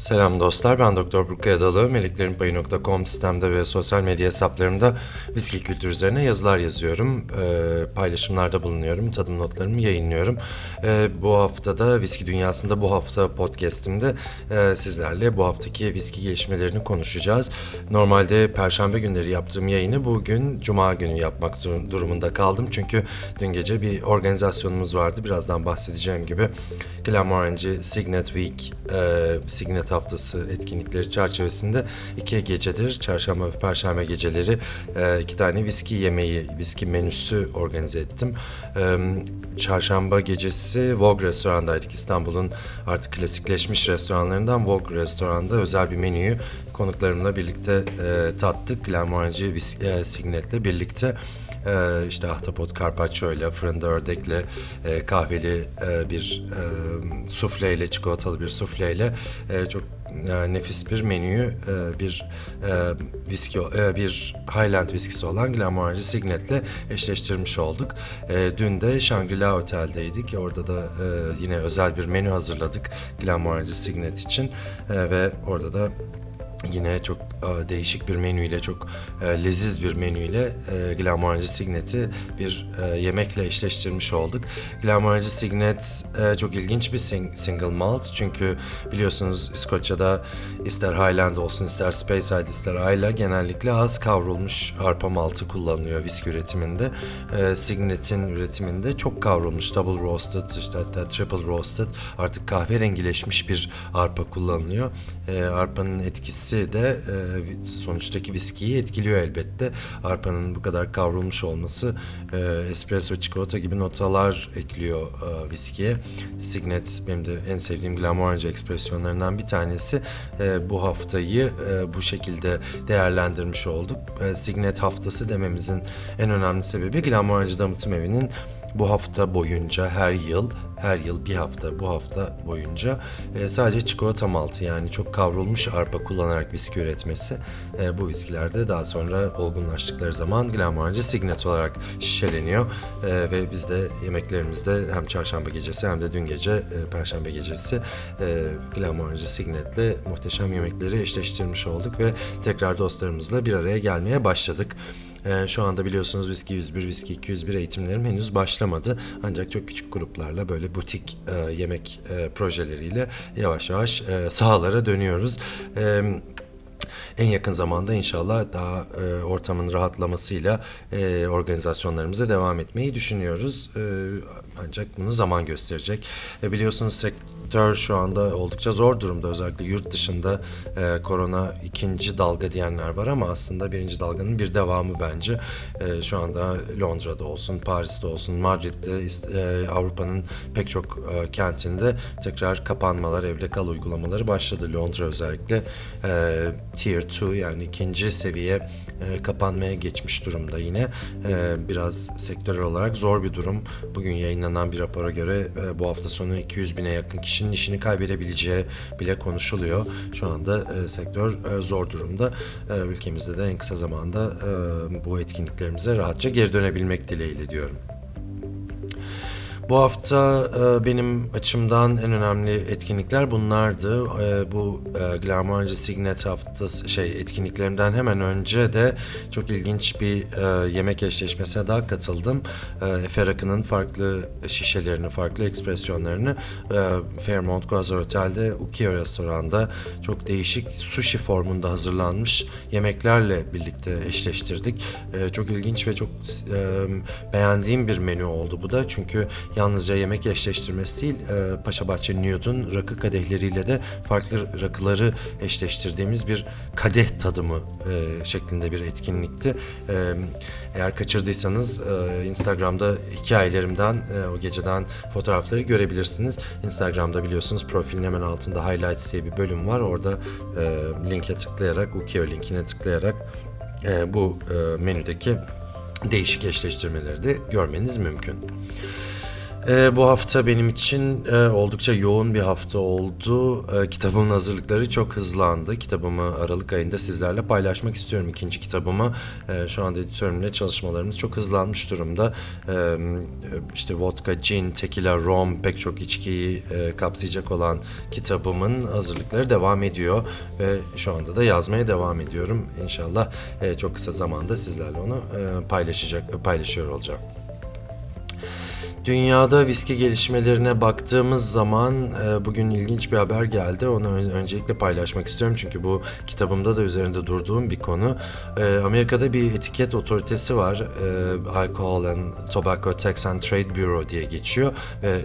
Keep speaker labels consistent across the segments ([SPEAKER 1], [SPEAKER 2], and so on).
[SPEAKER 1] Selam dostlar, ben Doktor Burkay Adalı. Meleklerinpayı.com sistemde ve sosyal medya hesaplarımda viski kültürü üzerine yazılar yazıyorum. Ee, paylaşımlarda bulunuyorum, tadım notlarımı yayınlıyorum. Ee, bu hafta da Viski Dünyası'nda bu hafta podcastimde e, sizlerle bu haftaki viski gelişmelerini konuşacağız. Normalde perşembe günleri yaptığım yayını bugün cuma günü yapmak dur- durumunda kaldım. Çünkü dün gece bir organizasyonumuz vardı. Birazdan bahsedeceğim gibi Glenmorangie Signet Week, e, Signet Haftası etkinlikleri çerçevesinde iki gecedir, çarşamba ve perşembe geceleri e, iki tane viski yemeği, viski menüsü organize ettim. E, çarşamba gecesi Vogue restorandaydık. İstanbul'un artık klasikleşmiş restoranlarından Vogue restoranda özel bir menüyü konuklarımla birlikte e, tattık. Glenmorangie e, Signet'le birlikte ee, işte ahtapot carpaccio ile fırında ördekle e, kahveli e, bir e, sufleyle çikolatalı bir sufleyle e, çok e, nefis bir menüyü e, bir e, viski e, bir Highland viskisi olan Glenmorangie Signet'le eşleştirmiş olduk. E, dün de Shangri-La Otel'deydik. Orada da e, yine özel bir menü hazırladık Glenmorangie Signet için E, ve orada da Yine çok e, değişik bir menüyle, çok e, leziz bir menüyle e, Glenmorangie Signet'i bir e, yemekle eşleştirmiş olduk. Glenmorangie Signet e, çok ilginç bir sing- single malt çünkü biliyorsunuz İskoçya'da ister Highland olsun, ister Speyside, ister Islay genellikle az kavrulmuş arpa maltı kullanılıyor viski üretiminde. E, Signet'in üretiminde çok kavrulmuş double roasted, işte hatta triple roasted artık kahverengileşmiş bir arpa kullanılıyor. E, arpanın etkisi de e, sonuçtaki viskiyi etkiliyor elbette. Arpanın bu kadar kavrulmuş olması e, espresso, çikolata gibi notalar ekliyor e, viskiye. Signet benim de en sevdiğim Glenmorangie ekspresyonlarından bir tanesi. E, bu haftayı e, bu şekilde değerlendirmiş olduk. E, Signet haftası dememizin en önemli sebebi Glenmorangie Damıtım Evi'nin bu hafta boyunca her yıl her yıl bir hafta bu hafta boyunca e, sadece çikolata maltı yani çok kavrulmuş arpa kullanarak viski üretmesi e, bu viskilerde daha sonra olgunlaştıkları zaman Glenmorangie Signet olarak şişeleniyor E, ve biz de yemeklerimizde hem çarşamba gecesi hem de dün gece e, perşembe gecesi e, Glenmorangie Signet'le muhteşem yemekleri eşleştirmiş olduk ve tekrar dostlarımızla bir araya gelmeye başladık. Ee, şu anda biliyorsunuz Viski 101, Viski 201 eğitimlerim henüz başlamadı. Ancak çok küçük gruplarla böyle butik e, yemek e, projeleriyle yavaş yavaş e, sahalara dönüyoruz. E, en yakın zamanda inşallah daha e, ortamın rahatlamasıyla e, organizasyonlarımıza devam etmeyi düşünüyoruz. E, ancak bunu zaman gösterecek. E, biliyorsunuz sektör şu anda oldukça zor durumda. Özellikle yurt dışında e, korona ikinci dalga diyenler var ama aslında birinci dalganın bir devamı bence. E, şu anda Londra'da olsun, Paris'te olsun, Madrid'de, e, Avrupa'nın pek çok e, kentinde tekrar kapanmalar, evde kal uygulamaları başladı. Londra özellikle e, Tier 2 yani ikinci seviye e, kapanmaya geçmiş durumda yine. E, biraz sektörel olarak zor bir durum. Bugün yayınlanan bir rapora göre e, bu hafta sonu 200 bine yakın kişinin işini kaybedebileceği bile konuşuluyor. Şu anda e, sektör e, zor durumda. E, ülkemizde de en kısa zamanda e, bu etkinliklerimize rahatça geri dönebilmek dileğiyle diyorum. Bu hafta e, benim açımdan en önemli etkinlikler bunlardı. E, bu e, Glenmorangie Signet haftası şey etkinliklerinden hemen önce de çok ilginç bir yemek eşleşmesine daha katıldım. Efe Rakı'nın farklı şişelerini, farklı ekspresyonlarını Fairmont Guazar Otel'de Ukiyo restoranda çok değişik sushi formunda hazırlanmış yemeklerle birlikte eşleştirdik. Çok ilginç ve çok beğendiğim bir menü oldu bu da. Çünkü yalnızca yemek eşleştirmesi değil, e, Paşabahçe Nude'un rakı kadehleriyle de farklı rakıları eşleştirdiğimiz bir kadeh tadımı e, şeklinde bir etkinlikti. E, eğer kaçırdıysanız e, Instagram'da hikayelerimden e, o geceden fotoğrafları görebilirsiniz. Instagram'da biliyorsunuz profilin hemen altında Highlights diye bir bölüm var. Orada e, linke tıklayarak, Ukio linkine tıklayarak e, bu e, menüdeki değişik eşleştirmeleri de görmeniz mümkün. Ee, bu hafta benim için e, oldukça yoğun bir hafta oldu. Ee, kitabımın hazırlıkları çok hızlandı. Kitabımı Aralık ayında sizlerle paylaşmak istiyorum ikinci kitabımı. Ee, şu anda editörümle çalışmalarımız çok hızlanmış durumda. Ee, işte vodka, gin, tequila, rom pek çok içkiyi e, kapsayacak olan kitabımın hazırlıkları devam ediyor. Ve şu anda da yazmaya devam ediyorum. İnşallah e, çok kısa zamanda sizlerle onu e, paylaşacak, paylaşıyor olacağım. Dünyada viski gelişmelerine baktığımız zaman e, bugün ilginç bir haber geldi. Onu ön- öncelikle paylaşmak istiyorum çünkü bu kitabımda da üzerinde durduğum bir konu. E, Amerika'da bir etiket otoritesi var. E, Alcohol and Tobacco Tax and Trade Bureau diye geçiyor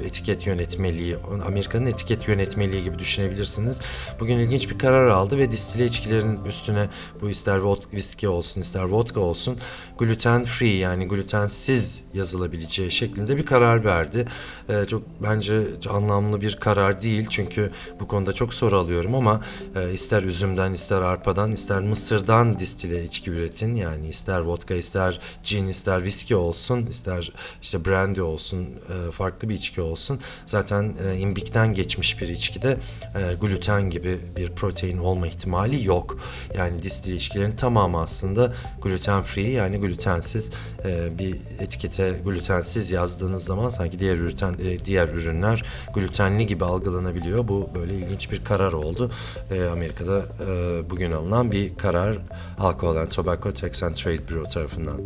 [SPEAKER 1] etiket yönetmeliği, Amerika'nın etiket yönetmeliği gibi düşünebilirsiniz. Bugün ilginç bir karar aldı ve distile içkilerin üstüne bu ister viski olsun ister vodka olsun gluten free yani glutensiz yazılabileceği şeklinde bir karar verdi. Ee, çok bence anlamlı bir karar değil çünkü bu konuda çok soru alıyorum ama e, ister üzümden ister arpadan ister mısırdan distile içki üretin yani ister vodka ister gin ister viski olsun ister işte brandy olsun e, farklı bir içki olsun zaten e, imbikten geçmiş bir içkide e, gluten gibi bir protein olma ihtimali yok. Yani distile içkilerin tamamı aslında gluten free yani glutensiz e, bir etikete glutensiz yazdığınız zaman sanki diğer üreten e, diğer ürünler glutenli gibi algılanabiliyor. Bu böyle ilginç bir karar oldu. E, Amerika'da e, bugün alınan bir karar Alcohol and Tobacco Tax and Trade Bureau tarafından.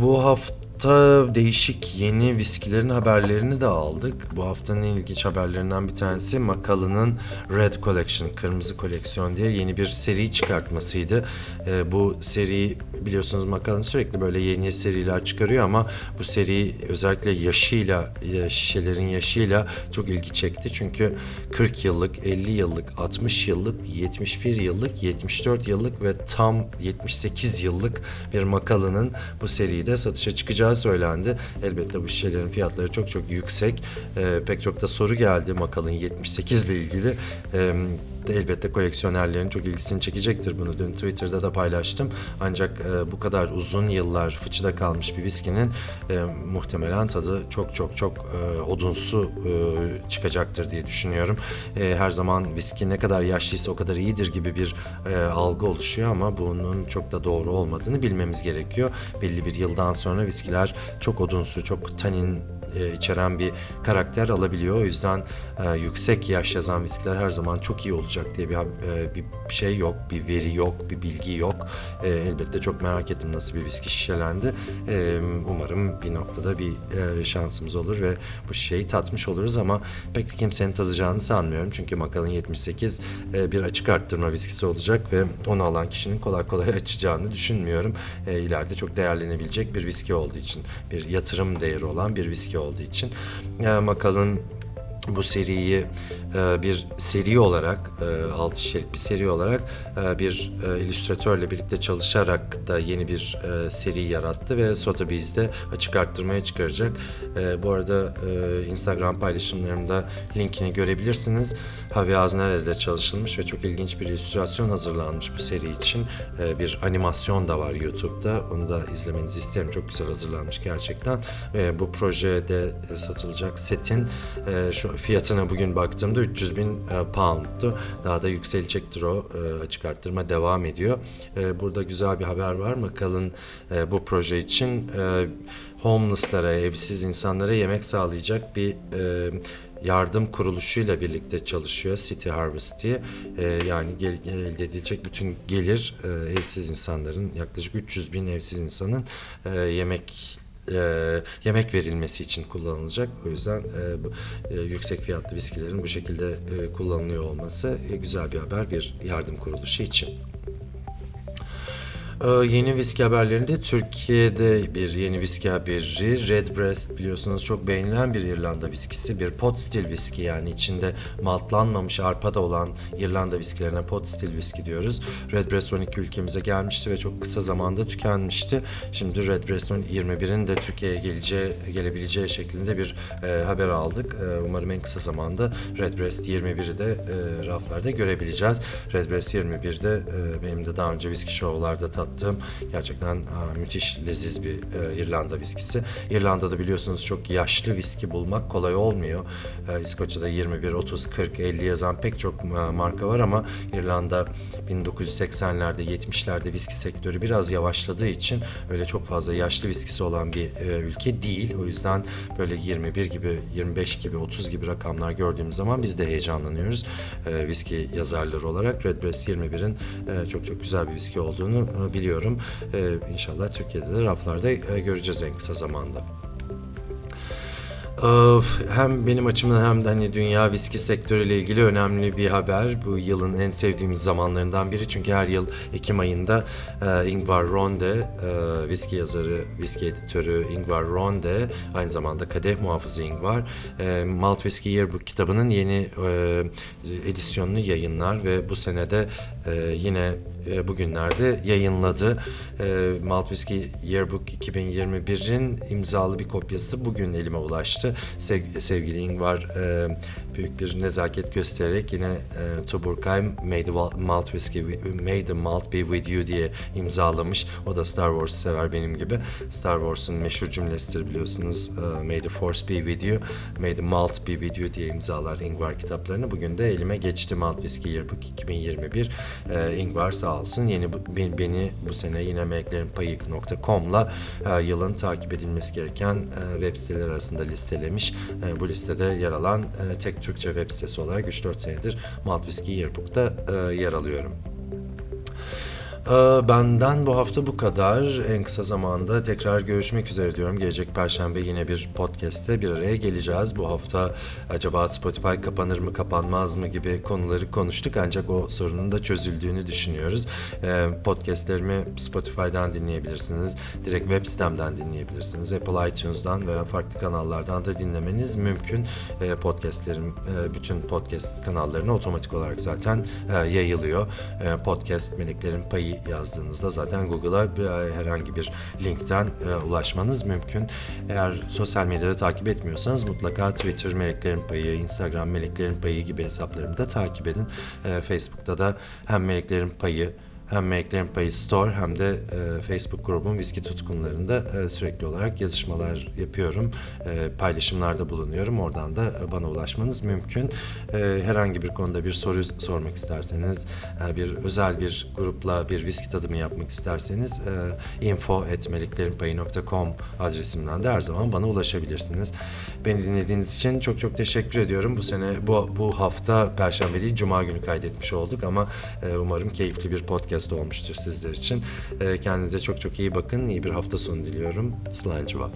[SPEAKER 1] Bu hafta değişik yeni viskilerin haberlerini de aldık. Bu haftanın en ilginç haberlerinden bir tanesi Macallan'ın Red Collection, Kırmızı Koleksiyon diye yeni bir seri çıkartmasıydı. Ee, bu seri biliyorsunuz Macallan sürekli böyle yeni seriler çıkarıyor ama bu seri özellikle yaşıyla, e, şişelerin yaşıyla çok ilgi çekti. Çünkü 40 yıllık, 50 yıllık, 60 yıllık, 71 yıllık, 74 yıllık ve tam 78 yıllık bir Macallan'ın bu seride satışa çıkacağı söylendi. Elbette bu şişelerin fiyatları çok çok yüksek. Ee, pek çok da soru geldi Macallan 78 ile ilgili. Ee, de elbette koleksiyonerlerin çok ilgisini çekecektir. Bunu dün Twitter'da da paylaştım. Ancak e, bu kadar uzun yıllar fıçıda kalmış bir viskinin e, muhtemelen tadı çok çok çok e, odunsu e, çıkacaktır diye düşünüyorum. E, her zaman viski ne kadar yaşlıysa o kadar iyidir gibi bir e, algı oluşuyor ama bunun çok da doğru olmadığını bilmemiz gerekiyor. Belli bir yıldan sonra viskiler çok odunsu, çok tanin e, içeren bir karakter alabiliyor. O yüzden e, yüksek yaş yazan viskiler her zaman çok iyi olacak diye bir, e, bir şey yok, bir veri yok, bir bilgi yok. E, elbette çok merak ettim nasıl bir viski şişelendi. E, umarım bir noktada bir e, şansımız olur ve bu şişeyi tatmış oluruz ama pek de kimsenin tadacağını sanmıyorum. Çünkü Macallan 78 e, bir açık arttırma viskisi olacak ve onu alan kişinin kolay kolay açacağını düşünmüyorum. E, ileride çok değerlenebilecek bir viski olduğu için, bir yatırım değeri olan bir viski olduğu için. E, Macallan bu seriyi e, bir seri olarak, e, 6 şerit bir seri olarak e, bir e, illüstratörle birlikte çalışarak da yeni bir e, seri yarattı ve Sotheby's'de açık arttırmaya çıkaracak. E, bu arada e, Instagram paylaşımlarımda linkini görebilirsiniz. Javi Aznerez'le çalışılmış ve çok ilginç bir illüstrasyon hazırlanmış bu seri için. E, bir animasyon da var YouTube'da. Onu da izlemenizi isterim. Çok güzel hazırlanmış gerçekten. Ve bu projede e, satılacak setin e, şu fiyatına bugün baktığımda 300 bin e, pound'tu. Daha da yükselecektir o. E, açık arttırma devam ediyor. E, burada güzel bir haber var mı? Kalın e, bu proje için e, homeless'lara, evsiz insanlara yemek sağlayacak bir e, yardım kuruluşuyla birlikte çalışıyor City Harvest diye. Ee, yani gel, elde edilecek bütün gelir e, evsiz insanların yaklaşık 300 bin evsiz insanın e, yemek e, yemek verilmesi için kullanılacak. O yüzden e, e, yüksek fiyatlı viskilerin bu şekilde e, kullanılıyor olması e, güzel bir haber bir yardım kuruluşu için. Ee, Yeni viski haberlerinde Türkiye'de bir yeni viski haberi. Redbreast biliyorsunuz çok beğenilen bir İrlanda viskisi. Bir pot stil viski yani içinde maltlanmamış arpa da olan İrlanda viskilerine pot stil viski diyoruz. Redbreast 12 ülkemize gelmişti ve çok kısa zamanda tükenmişti. Şimdi Redbreast 21'in de Türkiye'ye geleceği, gelebileceği şeklinde bir e, haber aldık. E, umarım en kısa zamanda Redbreast 21'i de e, raflarda görebileceğiz. Redbreast 21'de e, benim de daha önce viski show'larda tattığım gerçekten aa, müthiş leziz bir e, İrlanda viskisi. İrlanda'da biliyorsunuz çok yaşlı viski bulmak kolay olmuyor. E, İskoçya'da 21, 30, 40, 50 yazan pek çok e, marka var ama İrlanda 1980'lerde, 70'lerde viski sektörü biraz yavaşladığı için öyle çok fazla yaşlı viskisi olan bir e, ülke değil. O yüzden böyle 21 gibi, 25 gibi, 30 gibi rakamlar gördüğümüz zaman biz de heyecanlanıyoruz. E, viski yazarları olarak Redbreast 21'in e, çok çok güzel bir viski olduğunu e, biliyorum. E, inşallah Türkiye'de de raflarda e, göreceğiz en kısa zamanda. Hem benim açımdan hem de hani dünya viski sektörüyle ilgili önemli bir haber. Bu yılın en sevdiğimiz zamanlarından biri. Çünkü her yıl Ekim ayında e, Ingvar Ronde, e, viski yazarı, viski editörü Ingvar Ronde, aynı zamanda kadeh muhafızı Ingvar, e, Malt Whiskey Yearbook kitabının yeni edisyonunu yayınlar ve bu senede yine bugünlerde yayınladı. Malt Whiskey Yearbook 2021'in imzalı bir kopyası bugün elime ulaştı. Sev- sevgili Ingvar e, büyük bir nezaket göstererek yine e, Tuborgheim May the Malt Whiskey May the Malt be with you diye imzalamış. O da Star Wars'ı sever benim gibi. Star Wars'un meşhur cümlesidir biliyorsunuz. E, May the Force be with you, May the Malt be with you diye imzalar Ingvar kitaplarını. Bugün de elime geçti Malt Whiskey Yearbook 2021. E, Ingvar sağ olsun yeni beni, beni bu sene yine meleklerinpayık.com'la e, yılın takip edilmesi gereken e, web siteleri arasında listelemiş. E, bu listede yer alan e, tek Türkçe web sitesi olarak 3-4 senedir Malt Whiskey Yearbook'ta e, yer alıyorum. Ee, Benden bu hafta bu kadar. En kısa zamanda tekrar görüşmek üzere diyorum. Gelecek Perşembe yine bir podcast'te bir araya geleceğiz. Bu hafta acaba Spotify kapanır mı kapanmaz mı gibi konuları konuştuk. Ancak o sorunun da çözüldüğünü düşünüyoruz. Ee, Podcast'lerimi Spotify'dan dinleyebilirsiniz. Direkt web sitemden dinleyebilirsiniz. Apple iTunes'dan veya farklı kanallardan da dinlemeniz mümkün. Ee, Podcast'lerim e, bütün podcast kanallarına otomatik olarak zaten e, yayılıyor. E, Podcast Meleklerin Payı yazdığınızda zaten Google'a bir- herhangi bir linkten e, ulaşmanız mümkün. Eğer sosyal medyada takip etmiyorsanız mutlaka Twitter Meleklerin Payı, Instagram Meleklerin Payı gibi hesaplarımı da takip edin. E, Facebook'ta da hem Meleklerin Payı hem Meleklerin Payı Store hem de e, Facebook grubum Viski Tutkunlarında e, sürekli olarak yazışmalar yapıyorum. E, paylaşımlarda bulunuyorum. Oradan da e, bana ulaşmanız mümkün. E, herhangi bir konuda bir soru sormak isterseniz, e, bir özel bir grupla bir viski tadımı yapmak isterseniz e, info.meleklerinpayı.com adresimden de her zaman bana ulaşabilirsiniz. Beni dinlediğiniz için çok çok teşekkür ediyorum. Bu sene bu bu hafta Perşembe değil Cuma günü kaydetmiş olduk ama e, umarım keyifli bir podcast olmuştur sizler için. E, kendinize çok çok iyi bakın. İyi bir hafta sonu diliyorum. Slancıva.